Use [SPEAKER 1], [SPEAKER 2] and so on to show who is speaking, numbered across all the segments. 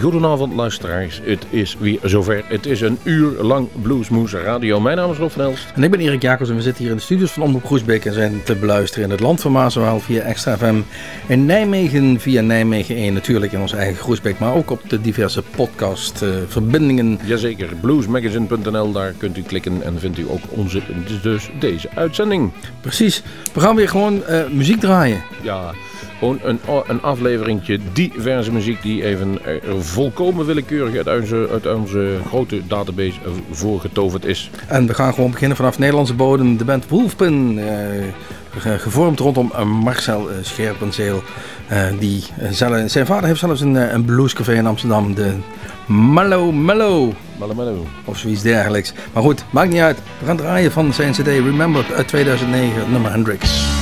[SPEAKER 1] Goedenavond luisteraars, het is weer zover. Het is een uur lang Bluesmoes Radio. Mijn naam is Rob van Elst.
[SPEAKER 2] En ik ben Erik Jacobs en we zitten hier in de studios van Omroep Groesbeek en zijn te beluisteren in het land van Maaswaal via Extra FM. In Nijmegen via Nijmegen 1 natuurlijk in ons eigen Groesbeek, maar ook op de diverse podcast uh, verbindingen.
[SPEAKER 1] Jazeker, bluesmagazine.nl, daar kunt u klikken en vindt u ook onze, dus deze uitzending.
[SPEAKER 2] Precies, we gaan weer gewoon uh, muziek draaien.
[SPEAKER 1] Ja, gewoon een, een diverse muziek die even volkomen willekeurig uit onze, uit onze grote database voorgetoverd is.
[SPEAKER 2] En we gaan gewoon beginnen vanaf Nederlandse bodem. De band Wolfpin, eh, gevormd rondom eh, Marcel eh, Scherpenzeel. Uh, die, zelf, zijn vader heeft zelfs een, een bluescafé in Amsterdam, de Mellow Mellow.
[SPEAKER 1] Mellow Mellow.
[SPEAKER 2] Of zoiets dergelijks. Maar goed, maakt niet uit. We gaan draaien van zijn CD Remember uit 2009, nummer Hendrix.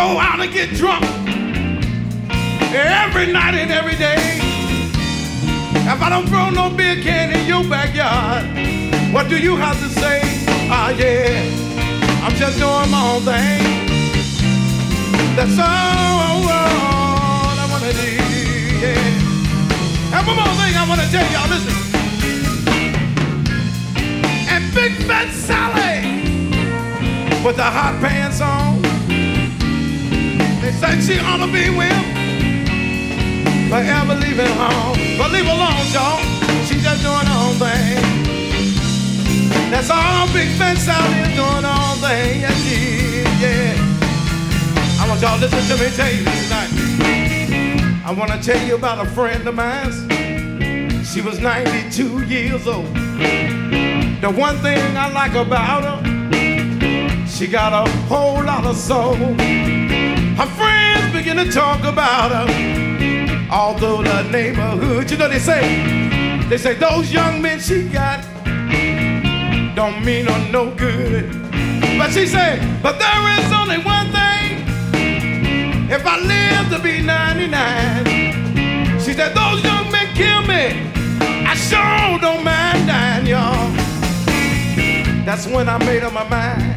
[SPEAKER 3] Go out and get drunk every night and every day, if I don't throw no beer can in your backyard, what do you have to say? Ah, yeah, I'm just doing my own thing. That's all I wanna do, yeah. And one more thing I wanna tell y'all, listen. And Big Fat Sally with the hot pants on. Said she ought to be with forever leaving home. But leave alone, y'all. She just doing her own thing. That's all Big Fat Sally is doing her own thing. Yeah, she, yeah. I want y'all to listen to me tell you tonight. I want to tell you about a friend of mine. She was 92 years old. The one thing I like about her, she got a whole lot of soul. Her friends begin to talk about her. Although the neighborhood, you know they say, they say those young men she got don't mean her no good. But she said, but there is only one thing. If I live to be 99, she said, those young men kill me. I sure don't mind dying, y'all. That's when I made up my mind.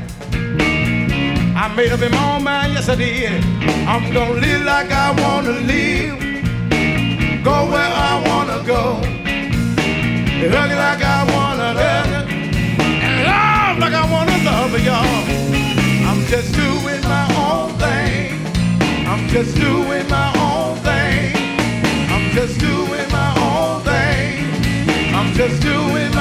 [SPEAKER 3] I made up in my own mind, yes I did. I'm gonna live like I wanna live. Go where I wanna go. Hug it like I wanna hug it. And love like I wanna love y'all. I'm just doing my own thing. I'm just doing my own thing. I'm just doing my own thing. I'm just doing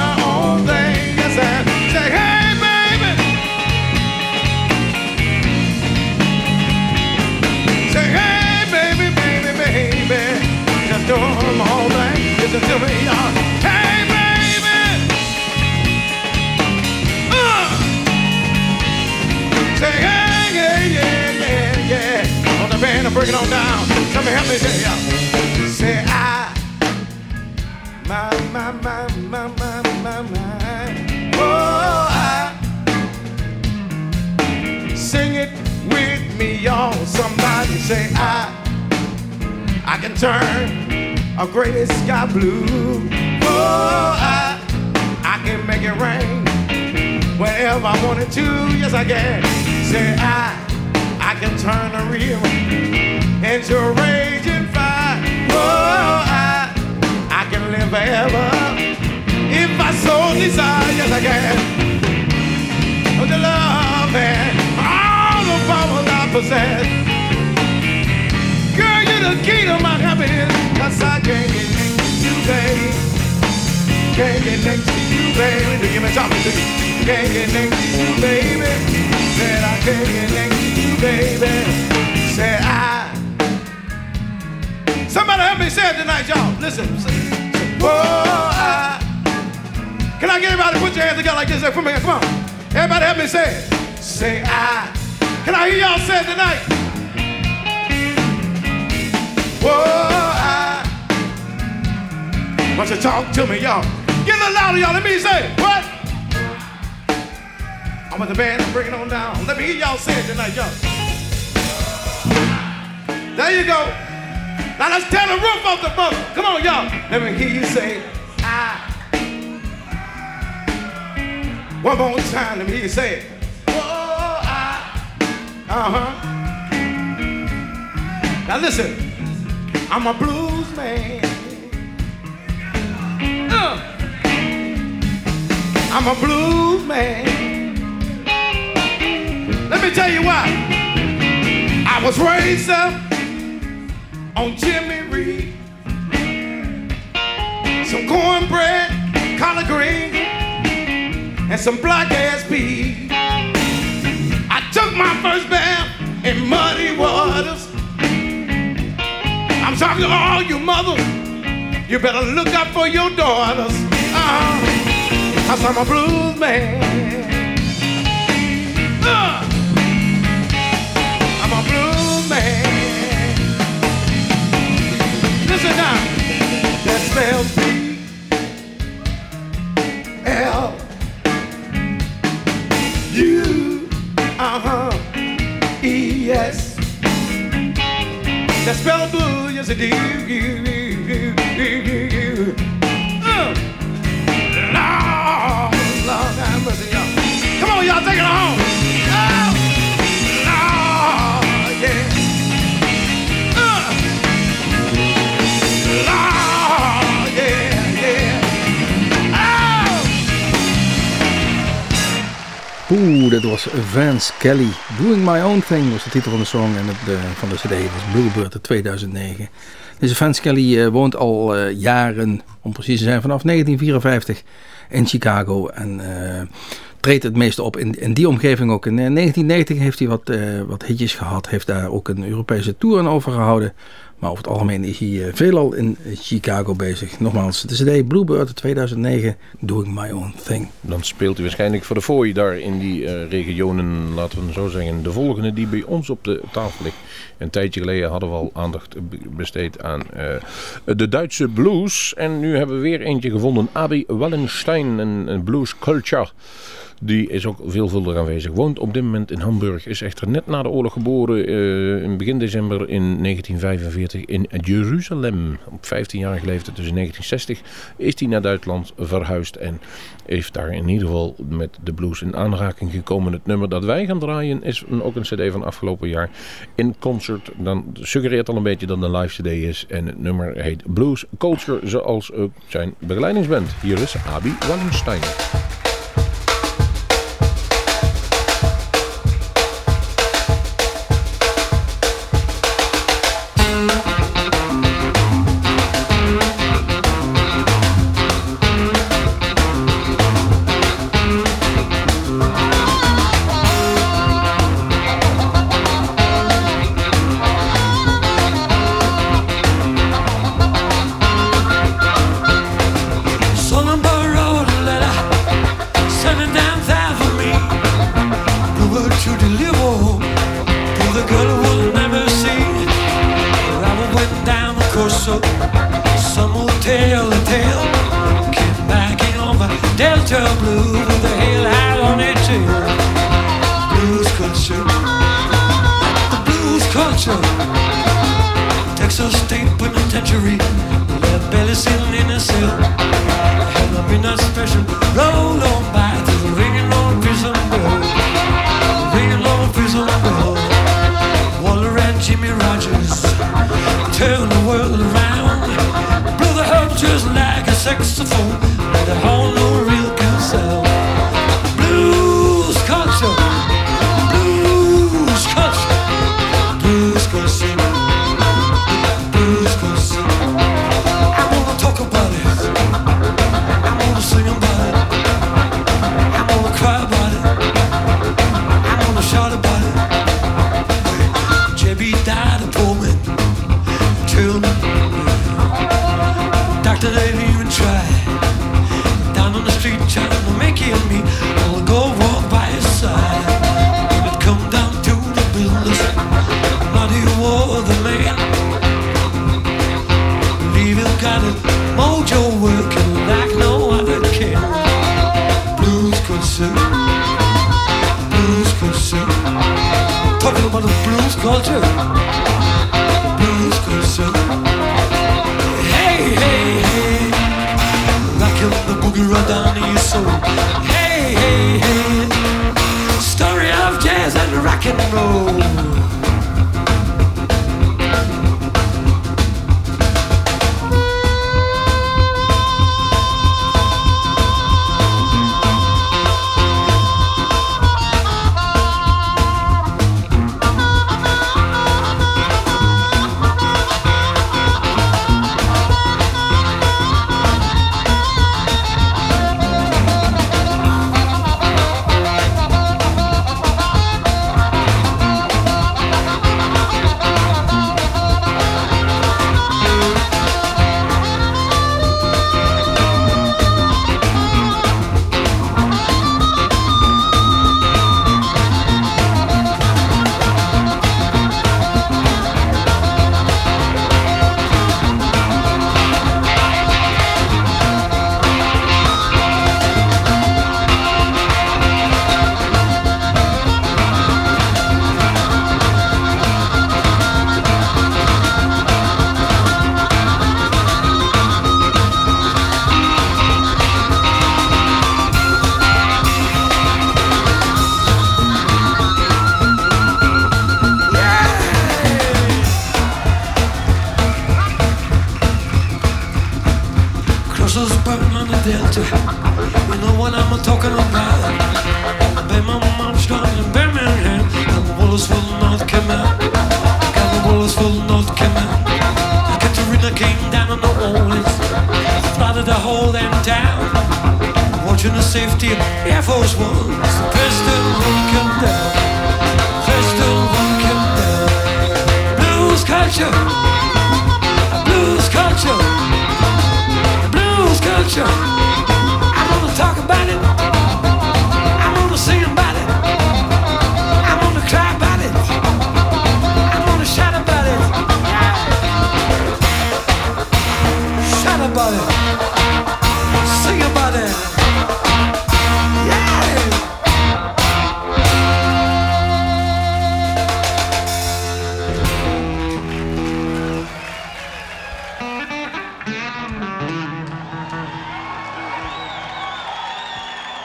[SPEAKER 3] blue. Let's tear the roof off the boat. Come on, y'all. Let me hear you say, I. One more time, let me hear you say it. Whoa, I. Uh-huh. Now listen, I'm a blues man. Uh. I'm a blues man. Let me tell you why. I was raised up on Jimmy Reed. Some cornbread, collard green, and some black ass peas. I took my first bath in muddy waters. I'm talking to all you mothers. You better look out for your daughters. Uh, Cause I'm a blues man. Uh, That spells B L U uh-huh E S. That spell blue, yes it is.
[SPEAKER 4] Was Vance Kelly. Doing My Own Thing was de titel van de song en eh, van de cd. was Bluebird uit 2009. Deze Vance Kelly eh, woont al eh, jaren, om precies te zijn, vanaf 1954 in Chicago. En eh, treedt het meeste op in, in die omgeving ook. In eh, 1990 heeft hij wat, wat hitjes gehad. Heeft daar ook een Europese tour aan overgehouden. Maar over het algemeen is hij eh, veelal in Chicago bezig. Nogmaals, de cd Bluebird uit 2009, Doing My Own Thing.
[SPEAKER 5] Dan speelt hij waarschijnlijk voor de fooi daar in die eh, regionen, laten we zo zeggen. De volgende die bij ons op de tafel ligt. Een tijdje geleden hadden we al aandacht besteed aan eh, de Duitse blues. En nu hebben we weer eentje gevonden. Abi Wallenstein, een, een blues culture. Die is ook veelvuldig aanwezig. Woont op dit moment in Hamburg. Is echter net na de oorlog geboren. in begin december in 1945 in Jeruzalem. Op 15-jarige leeftijd, dus in 1960, is hij naar Duitsland verhuisd. En heeft daar in ieder geval met de blues in aanraking gekomen. Het nummer dat wij gaan draaien is ook een cd van afgelopen jaar. In concert, dan suggereert al een beetje dat een live cd is. En het nummer heet Blues Culture, zoals ook zijn begeleidingsband. Hier is Abi Wallenstein.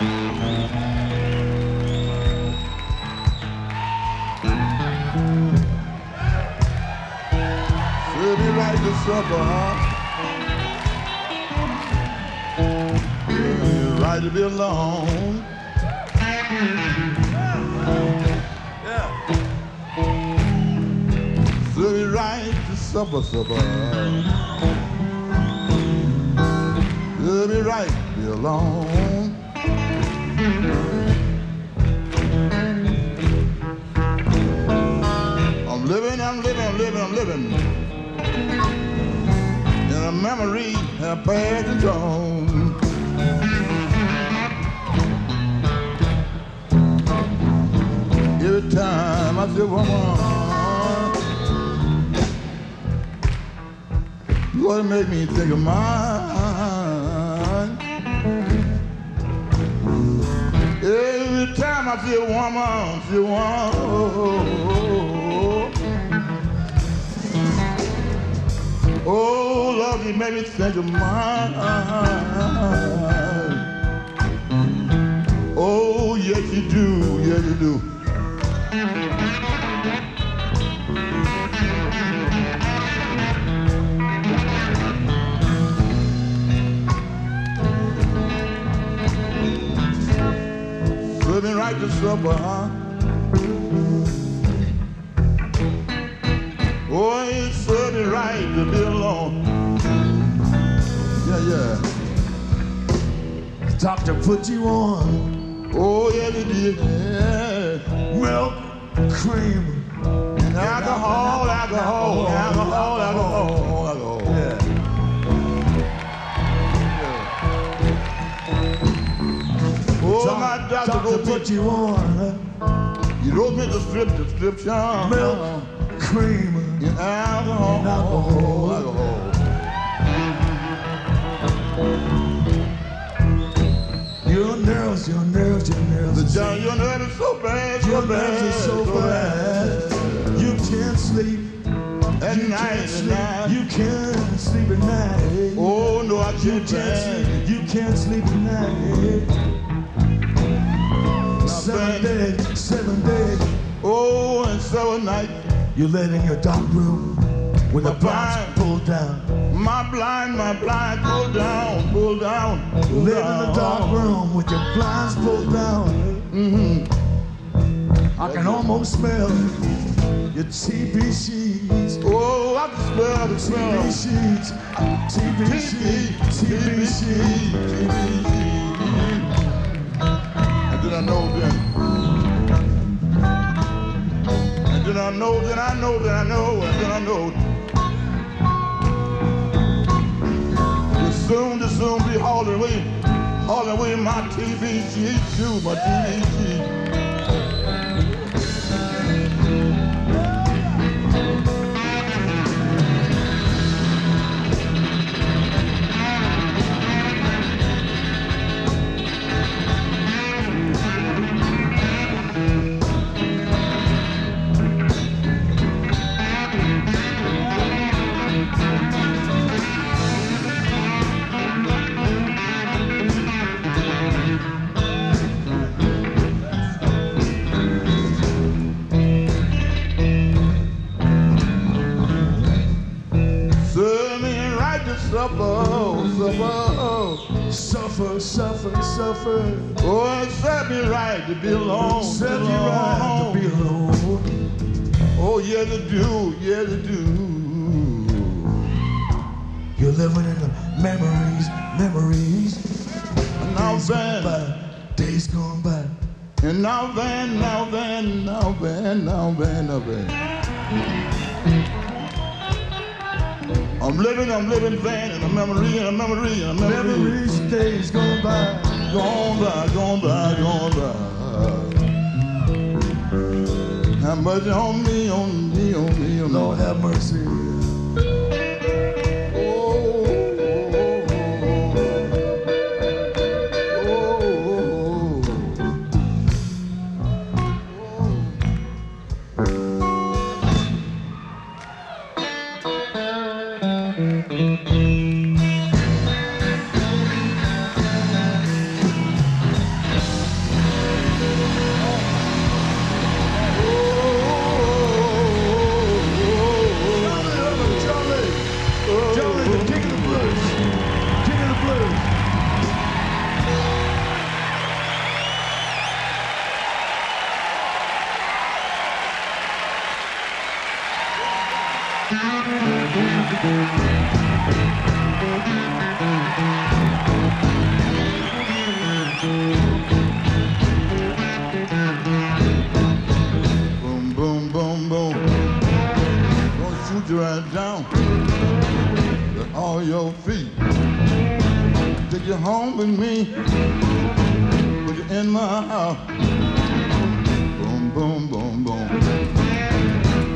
[SPEAKER 6] We'll be right to supper, huh? Right to be alone. Yeah. Right to supper, supper. We'll be right to be alone. I'm living, I'm living, I'm living, I'm living. In a memory that passed and gone. Every time I see a woman, Lord, it make me think of mine. Time I see a woman, see a woman. Oh, Lord, you made me think of mine. Oh, yes, you do. Yes, you do. Right to supper, huh? Oh, it's certainly right to be alone. Yeah, yeah.
[SPEAKER 7] Doctor put you on
[SPEAKER 6] Oh, yeah, they did. Yeah.
[SPEAKER 7] milk, cream.
[SPEAKER 6] Alcohol, alcohol, alcohol,
[SPEAKER 7] put you on
[SPEAKER 6] he wrote me the script, prescription.
[SPEAKER 7] milk, cream.
[SPEAKER 6] Uh, yeah, alcohol,
[SPEAKER 7] alcohol.
[SPEAKER 6] alcohol.
[SPEAKER 7] Your nerves, your nerves, your nerves.
[SPEAKER 6] The
[SPEAKER 7] are
[SPEAKER 6] John, your nerve is so bad,
[SPEAKER 7] Your nerves are so bad. You can't sleep.
[SPEAKER 6] At
[SPEAKER 7] You
[SPEAKER 6] night,
[SPEAKER 7] can't sleep.
[SPEAKER 6] night.
[SPEAKER 7] You can't sleep at night.
[SPEAKER 6] Oh, no, I can't
[SPEAKER 7] can't sleep. You can't sleep at night. Seven days, seven days.
[SPEAKER 6] Oh, and so at night,
[SPEAKER 7] You laid in your dark room with the
[SPEAKER 6] My
[SPEAKER 7] blinds
[SPEAKER 6] blind.
[SPEAKER 7] pulled down.
[SPEAKER 6] my blind, my blind, pull down, pull down, pull
[SPEAKER 7] Live
[SPEAKER 6] down.
[SPEAKER 7] in the dark room with your blinds pulled down.
[SPEAKER 6] Mm-hmm.
[SPEAKER 7] I can almost smell your TV sheets.
[SPEAKER 6] Oh, I can smell the smell.
[SPEAKER 7] sheets. TV
[SPEAKER 6] TV,
[SPEAKER 7] sheets. TV, sheets.
[SPEAKER 6] And then I know then. And then I know, then I know, then I know, and then I know. You'll soon, to soon be hauling away, hauling away my TV sheet too, my TV suffer, suffer, suffer. Oh, it set me right to be alone. Set me right to be alone. Oh, yeah, to do, yeah, to do. You're living in the memories, memories. And now then, days gone by. And now then, now then, now then, now then, now then. I'm living, I'm living then in a memory, in a memory, in a memory. Memories, days gone by, gone by, gone by, gone by. Have mercy on me, on me, on me, on me. Lord have mercy. Your feet. Take you home with me. Put you in my house. Boom, boom, boom, boom.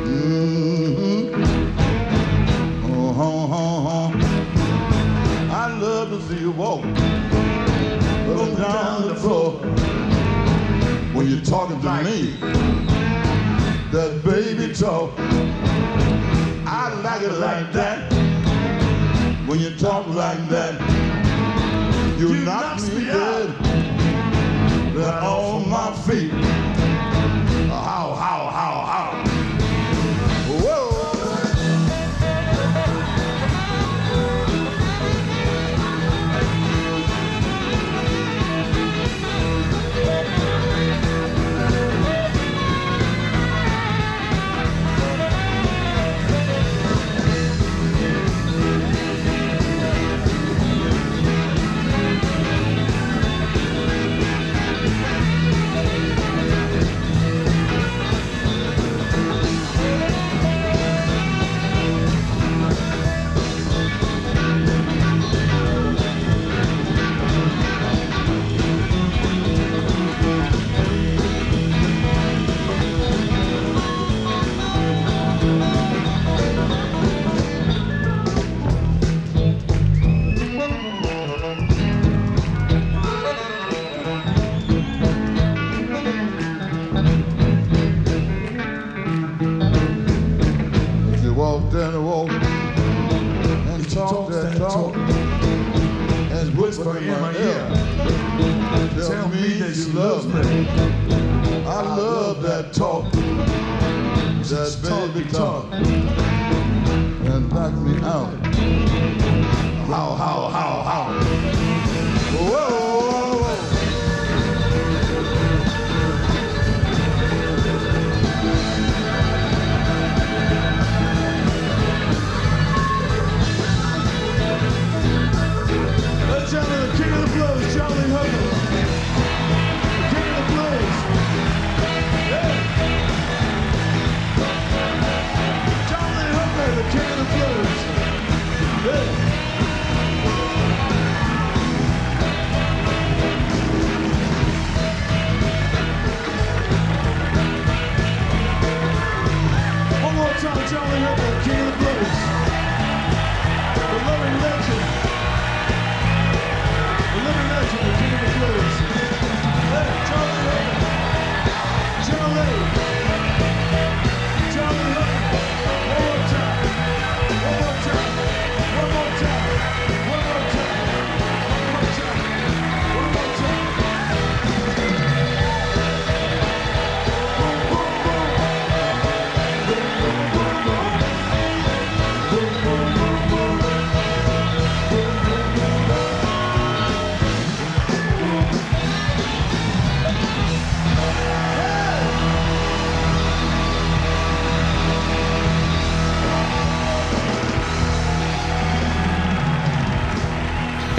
[SPEAKER 6] Mm-hmm. Oh, oh, oh, oh. I love to see you walk up down the floor when you're talking to me. That baby talk. I like it like that. When you talk like that, you, knock, me dead. Then on my feet. Me that you love me. I love that talk, that baby talk, and knock me out. How, how, how, how? Whoa, whoa,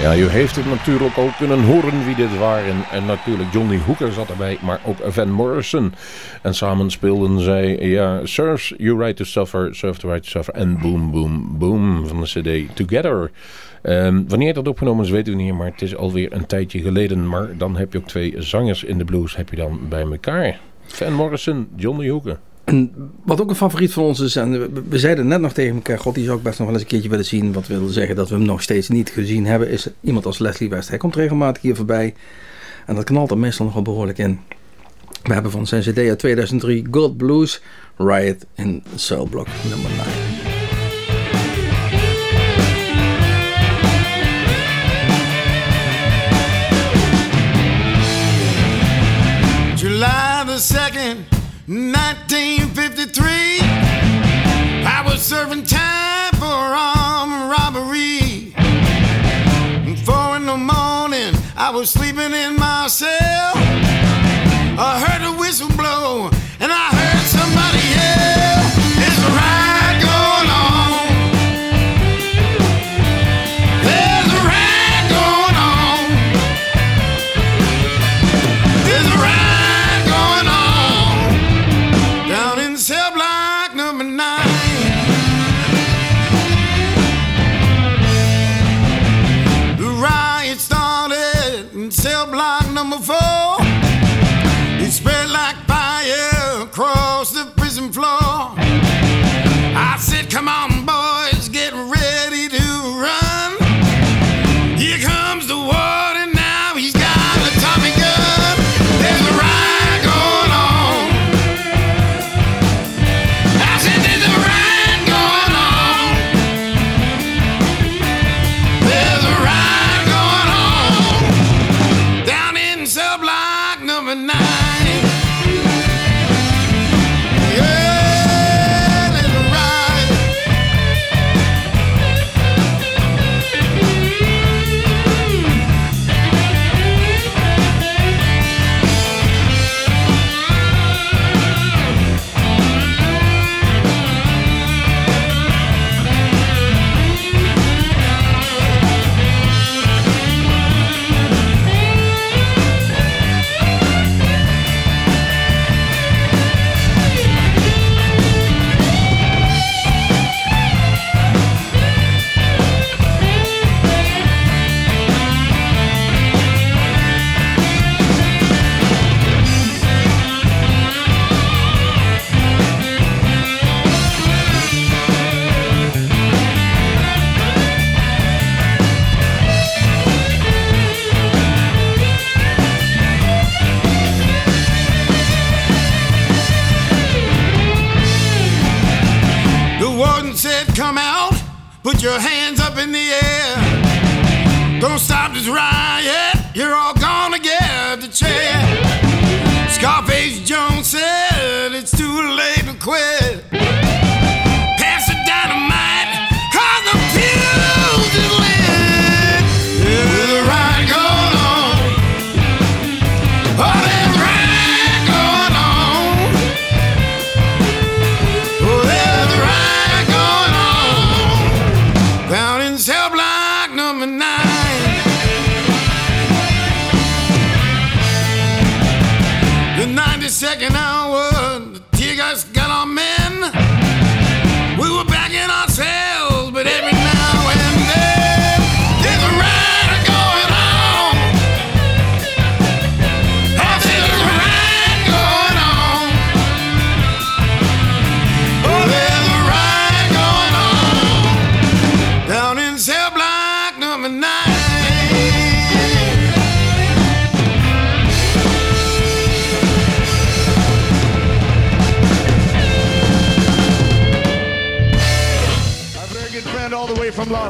[SPEAKER 1] Ja, u heeft het natuurlijk al kunnen horen wie dit waren. En natuurlijk Johnny Hooker zat erbij, maar ook Van Morrison. En samen speelden zij, ja, Serves You Right to Suffer, Serve the Right to Suffer en Boom Boom Boom van de cd Together. Ehm, wanneer dat opgenomen is, weten we niet, maar het is alweer een tijdje geleden. Maar dan heb je ook twee zangers in de blues heb je dan bij elkaar. Van Morrison, Johnny Hooker.
[SPEAKER 4] En wat ook een favoriet van ons is, en we, zeiden net nog tegen elkaar, god die zou ik best nog wel eens een keertje willen zien. Wat wil zeggen dat we hem nog steeds niet gezien hebben, is iemand als Leslie West. Hij komt regelmatig hier voorbij en dat knalt er meestal nog wel behoorlijk in. We hebben van zijn cd uit 2003 God Blues, Riot in Cellblock nummer 9.
[SPEAKER 8] July the 2nd, 1953. I was serving time for armed robbery. Four in the morning, I was sleeping in my cell. I heard a whistle blow,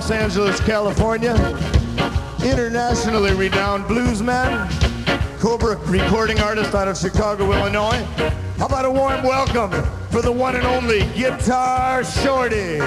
[SPEAKER 9] Los Angeles, California. Internationally renowned bluesman, Cobra recording artist out of Chicago, Illinois. How about a warm welcome for the one and only Guitar Shorty?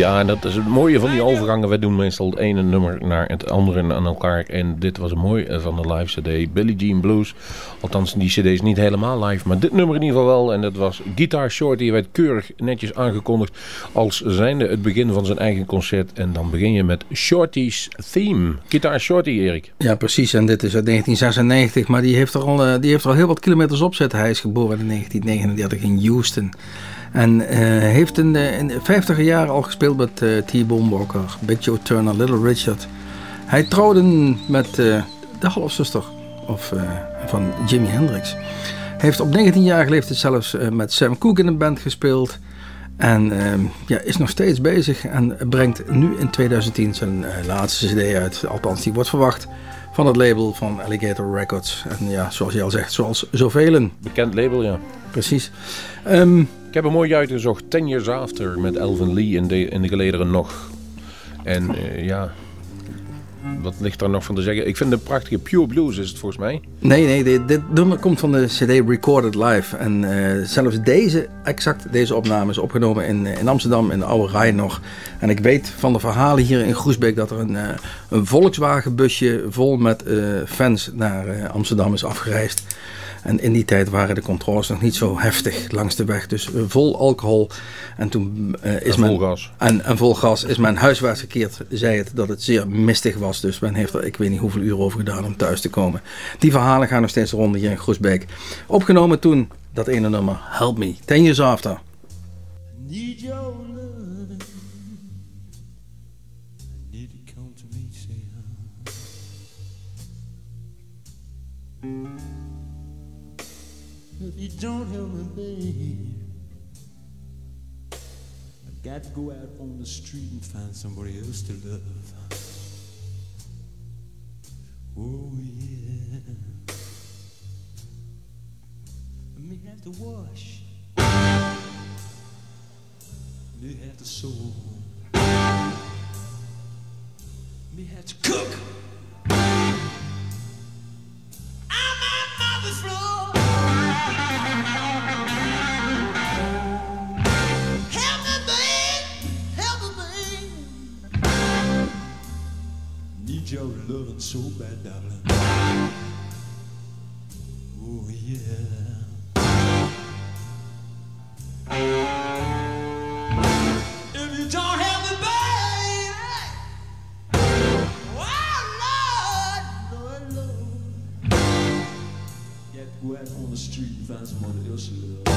[SPEAKER 1] Ja, en dat is het mooie van die overgangen. We doen meestal het ene nummer naar het andere aan elkaar. En dit was een mooi eh, van de live cd. Billie Jean Blues. Althans, die cd is niet helemaal live. Maar dit nummer in ieder geval wel. En dat was Guitar Short. Die werd keurig netjes aangekondigd. Als zijnde het begin van zijn eigen concert. En dan begin je met Shorty's Theme. Guitar Shorty, Erik.
[SPEAKER 4] Ja, precies. En dit is uit 1996. Maar die heeft er al, eh, die heeft er al heel wat kilometers op zitten. Hij is geboren in 1939 in Houston. En eh, heeft in de, in de 50 jaren al gespeeld met eh, T-Bone Walker, Big Joe Turner, Little Richard. Hij trouwde met eh, de halfzuster of, van Jimi Hendrix. Heeft op 19-jarige leeftijd zelfs met Sam Cooke in een band gespeeld. En ehm, ja, is nog steeds bezig en brengt nu in 2010 zijn laatste cd uit. Althans, die wordt verwacht van het label van Alligator Records. En ja, zoals je al zegt, zoals zoveel.
[SPEAKER 1] Bekend label, ja.
[SPEAKER 4] Precies. Ehm,
[SPEAKER 1] Ik heb een mooi uitgezocht. Ten Years After met Elvin Lee in de, in de gelederen nog. En eh, ja, wat ligt daar nog van te zeggen? Ik vind het een prachtige Pure Blues is het volgens mij.
[SPEAKER 4] Nee, nee, dit, dit nummer komt van de CD Recorded Live. En eh, zelfs deze, exact deze opname is opgenomen in, eh, in Amsterdam, in de Oude Rijn nog. En ik weet van de verhalen hier in Groesbeek dat er een, eh, een Volkswagenbusje vol met fans naar Amsterdam is afgereisd. En in die tijd waren de controles nog niet zo heftig langs de weg. Dus eh, vol alcohol. En toen eh, is
[SPEAKER 1] En
[SPEAKER 4] men...
[SPEAKER 1] vol gas.
[SPEAKER 4] En, en vol gas is men huiswaarts gekeerd. Zei het dat het zeer mistig was. Dus men heeft er ik weet niet hoeveel uur over gedaan om thuis te komen. Die verhalen gaan nog steeds rond hier in Groesbeek. Opgenomen toen dat ene nummer Help Me. Ten years after.
[SPEAKER 7] Need If you don't help me, babe, I got to go out on the street and find somebody else to love. Oh yeah. I may have to wash. May have to sew. May have to cook. I'm my mother's floor. Loving so bad, darling. Oh, yeah. If you don't have the baby, oh Lord, Lord, Lord, go out on the street and find somebody else to love.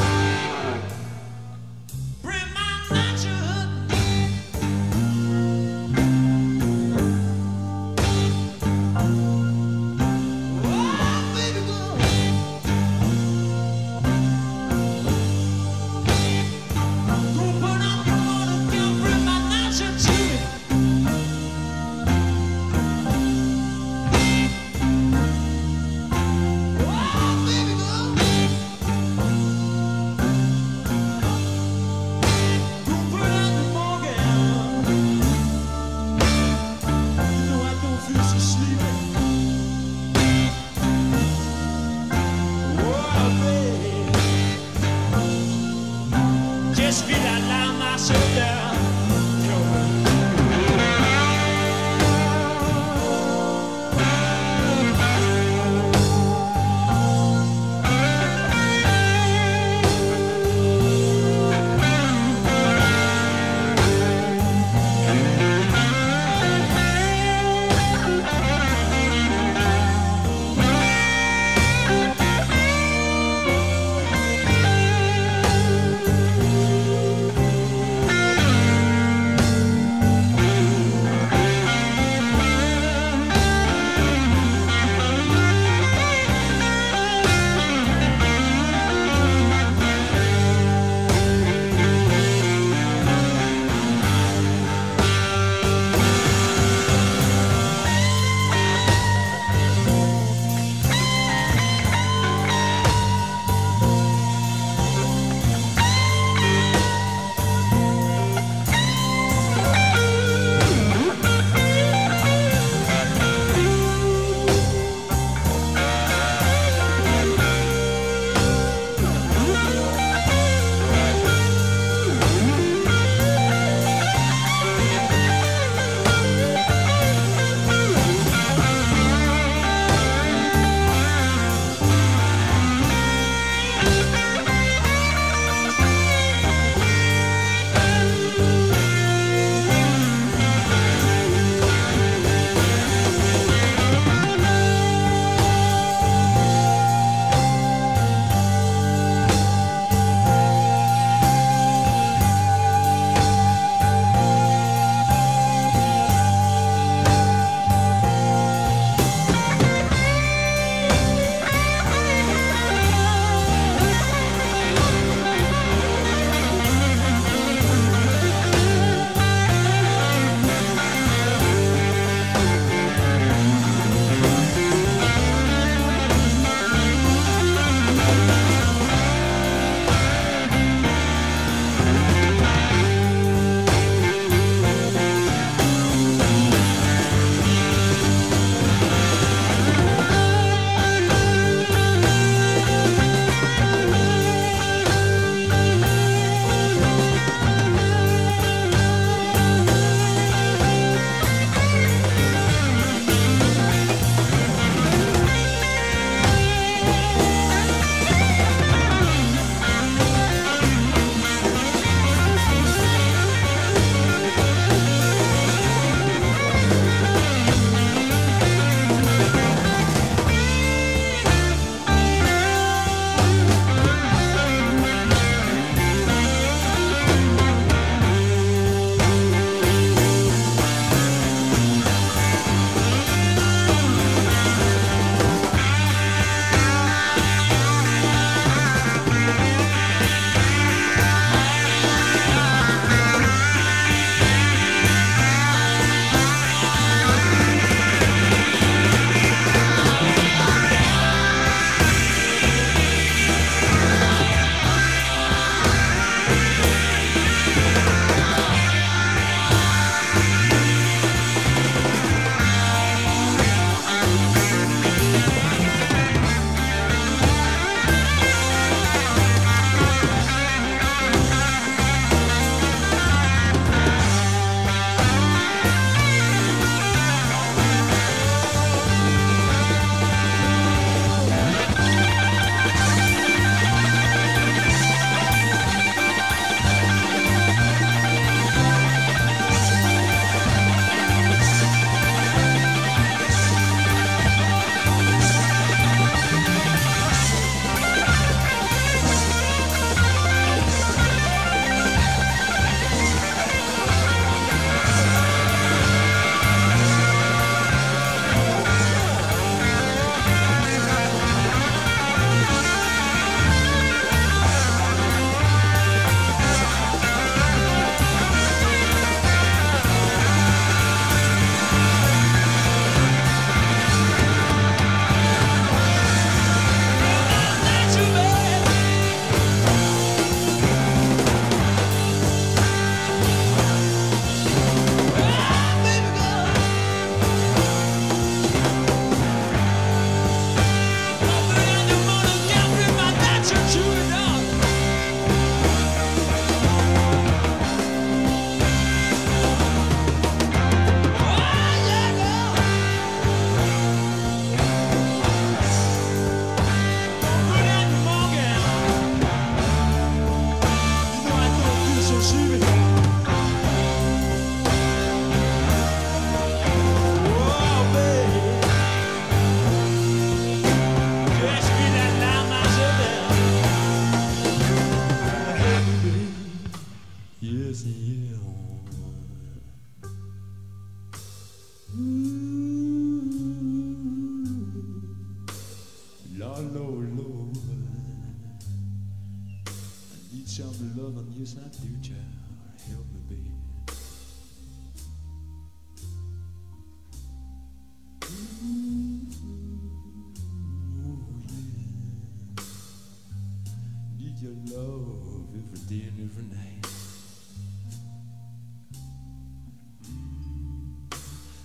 [SPEAKER 7] Yes, yeah.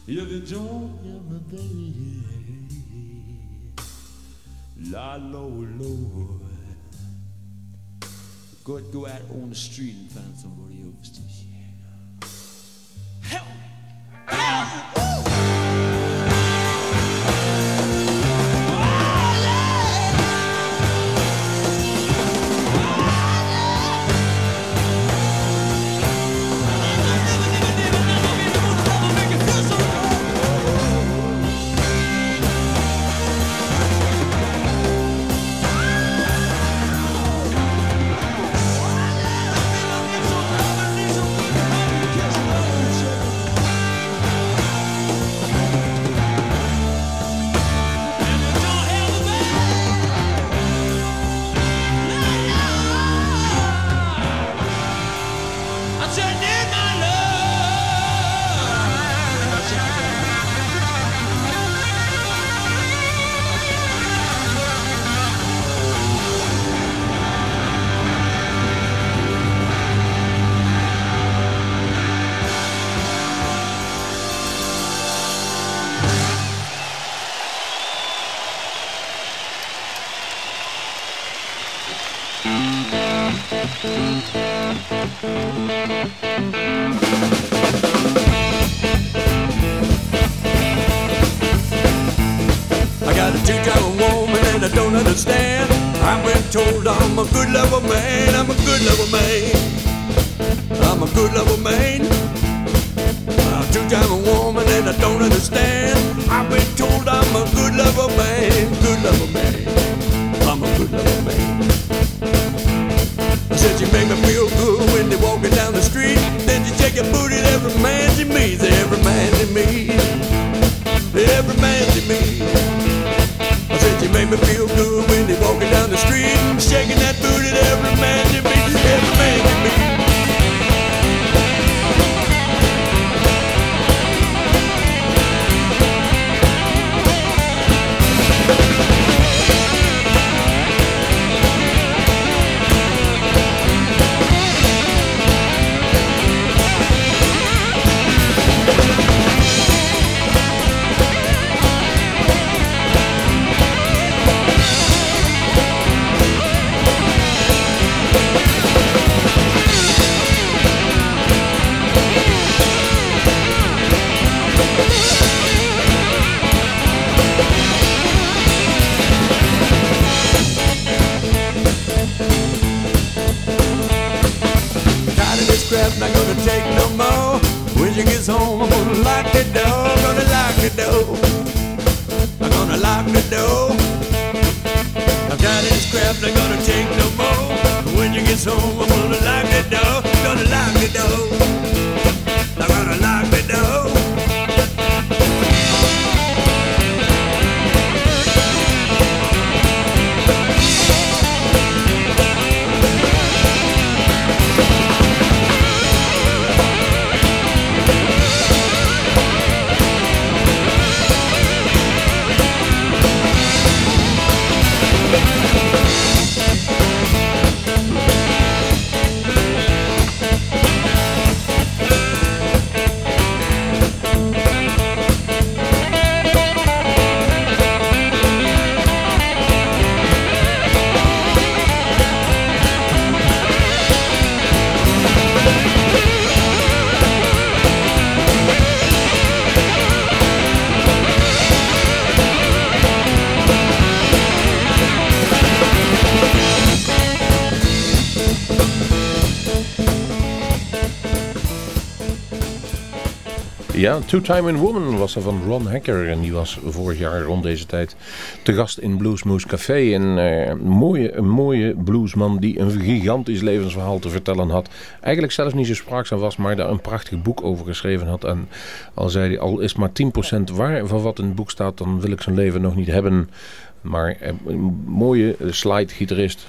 [SPEAKER 7] You don't hear me, baby, Lord, Lord, Lord. Go go out on the street and find somebody else to share. I got a two-time woman and I don't understand. I've been told I'm a good lover man. I'm a good lover man. I'm a good lover man. I'm a two-time woman and I don't understand. I've been told I'm a good lover man. Good lover man. I'm a good lover man. Said you make me feel good when they're walking down the street. Then you check your booty, every man to me, every man to me, every man to me. I said you make me feel good when they walking down the street, shaking that booty. Every man to me, every man to me. She gets home, I'm gonna lock the door, gonna lock the door. I'm gonna lock the door. I'm tired of this crap, not gonna take no more. When you get home, I'm gonna lock the door, gonna lock the door.
[SPEAKER 1] Two Time in Woman was er van Ron Hacker. En die was vorig jaar rond deze tijd te gast in Bluesmoose Café. Eh, een, mooie, een mooie bluesman die een gigantisch levensverhaal te vertellen had. Eigenlijk zelfs niet zo spraakzaam was, maar daar een prachtig boek over geschreven had. En al zei hij, al is maar 10% waar van wat in het boek staat, dan wil ik zijn leven nog niet hebben. Maar eh, een mooie slide-gitarist.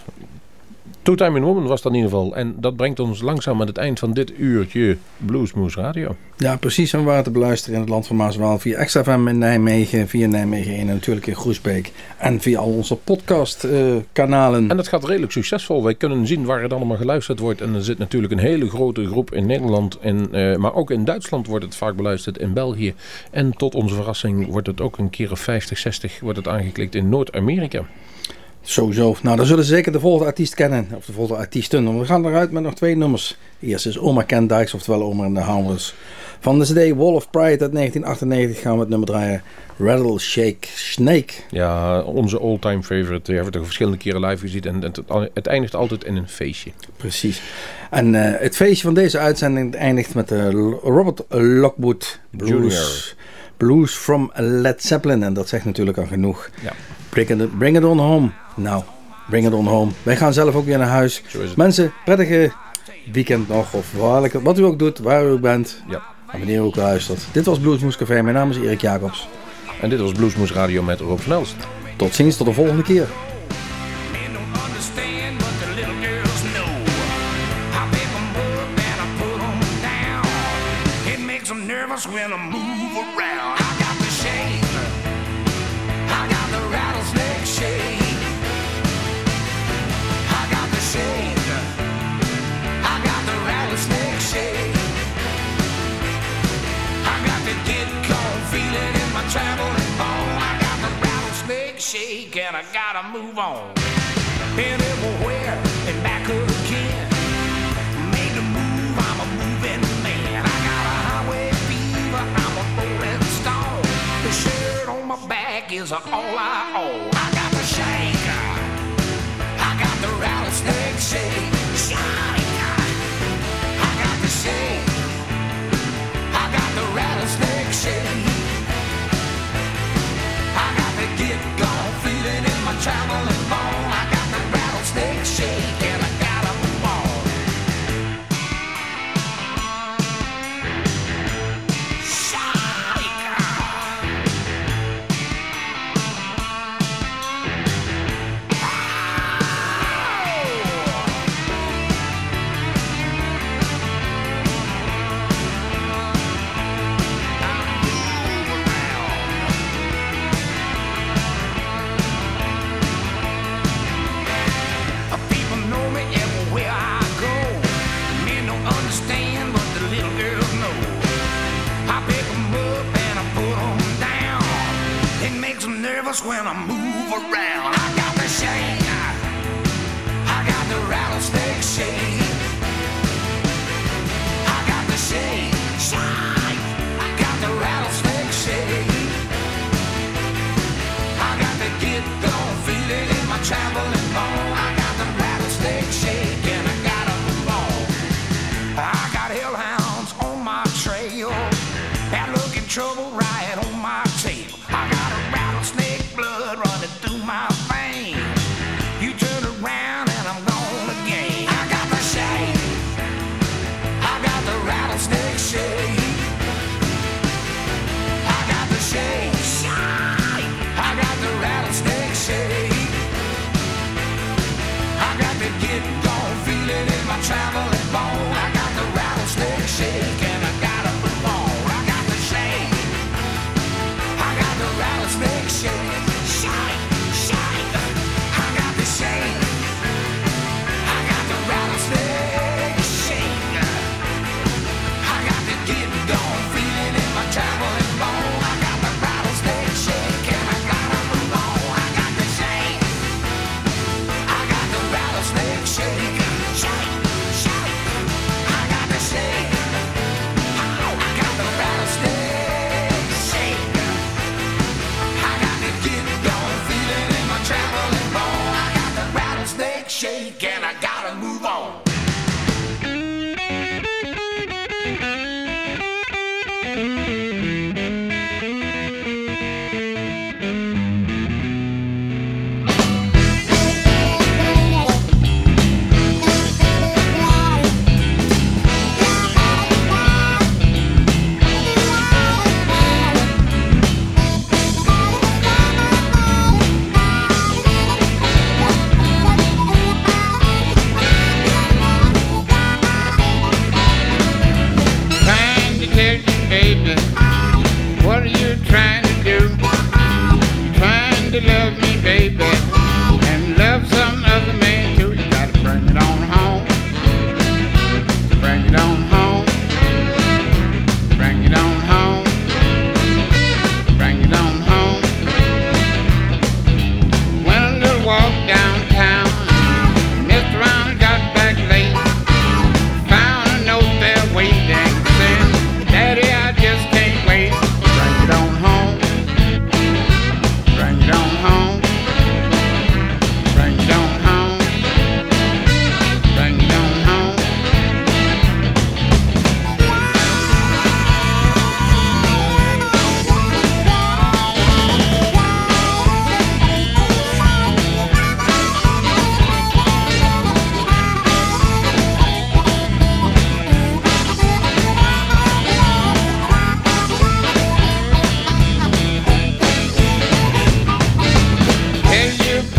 [SPEAKER 1] Two Time in Woman was dat in ieder geval. En dat brengt ons langzaam aan het eind van dit uurtje Bluesmoose Radio.
[SPEAKER 4] Ja, precies. En we waren te beluisteren in het land van Maaswaal via Extra in Nijmegen, via Nijmegen 1 en natuurlijk in Groesbeek. En via al onze podcastkanalen.
[SPEAKER 1] En dat gaat redelijk succesvol. Wij kunnen zien waar het allemaal geluisterd wordt. En er zit natuurlijk een hele grote groep in Nederland. En, eh, maar ook in Duitsland wordt het vaak beluisterd. In België. En tot onze verrassing wordt het ook een keer of 50, 60 wordt het aangeklikt in Noord-Amerika.
[SPEAKER 4] Sowieso. Nou, dan zullen ze zeker de volgende artiest kennen. Of de volgende artiesten. We gaan eruit met nog twee nummers. Eerst is Oma Ken Dykes, oftewel Oma en de Hammers. Van de CD Wall of Pride uit 1998 gaan we het nummer draaien. Rattle Shake Snake.
[SPEAKER 1] Ja, onze all-time favorite. Die hebben we toch verschillende keren live gezien. En het, het eindigt altijd in een feestje.
[SPEAKER 4] Precies. En uh, het feestje van deze uitzending eindigt met de Robert Lockwood Blues.
[SPEAKER 1] Junior.
[SPEAKER 4] Blues from Led Zeppelin. En dat zegt natuurlijk al genoeg.
[SPEAKER 1] Ja.
[SPEAKER 4] Bring it, bring it on home. Nou, bring it on home. Wij gaan zelf ook weer naar huis. Mensen, prettige weekend nog. Of welke, wat u ook doet, waar u ook bent.
[SPEAKER 1] Ja.
[SPEAKER 4] En wanneer u ook luistert. Dit was Bluesmoes Café. Mijn naam is Erik Jacobs.
[SPEAKER 1] En dit was Bluesmoes Radio met Rob Snelst.
[SPEAKER 4] Tot ziens, tot de volgende keer.
[SPEAKER 10] Shake and I gotta move on. Been everywhere and back again. Made the move, I'm a moving man. I got a highway fever, I'm a rolling stone. The shirt on my back is all I own. I got the shake, I got the rattlesnake shake. Shake.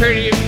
[SPEAKER 11] pretty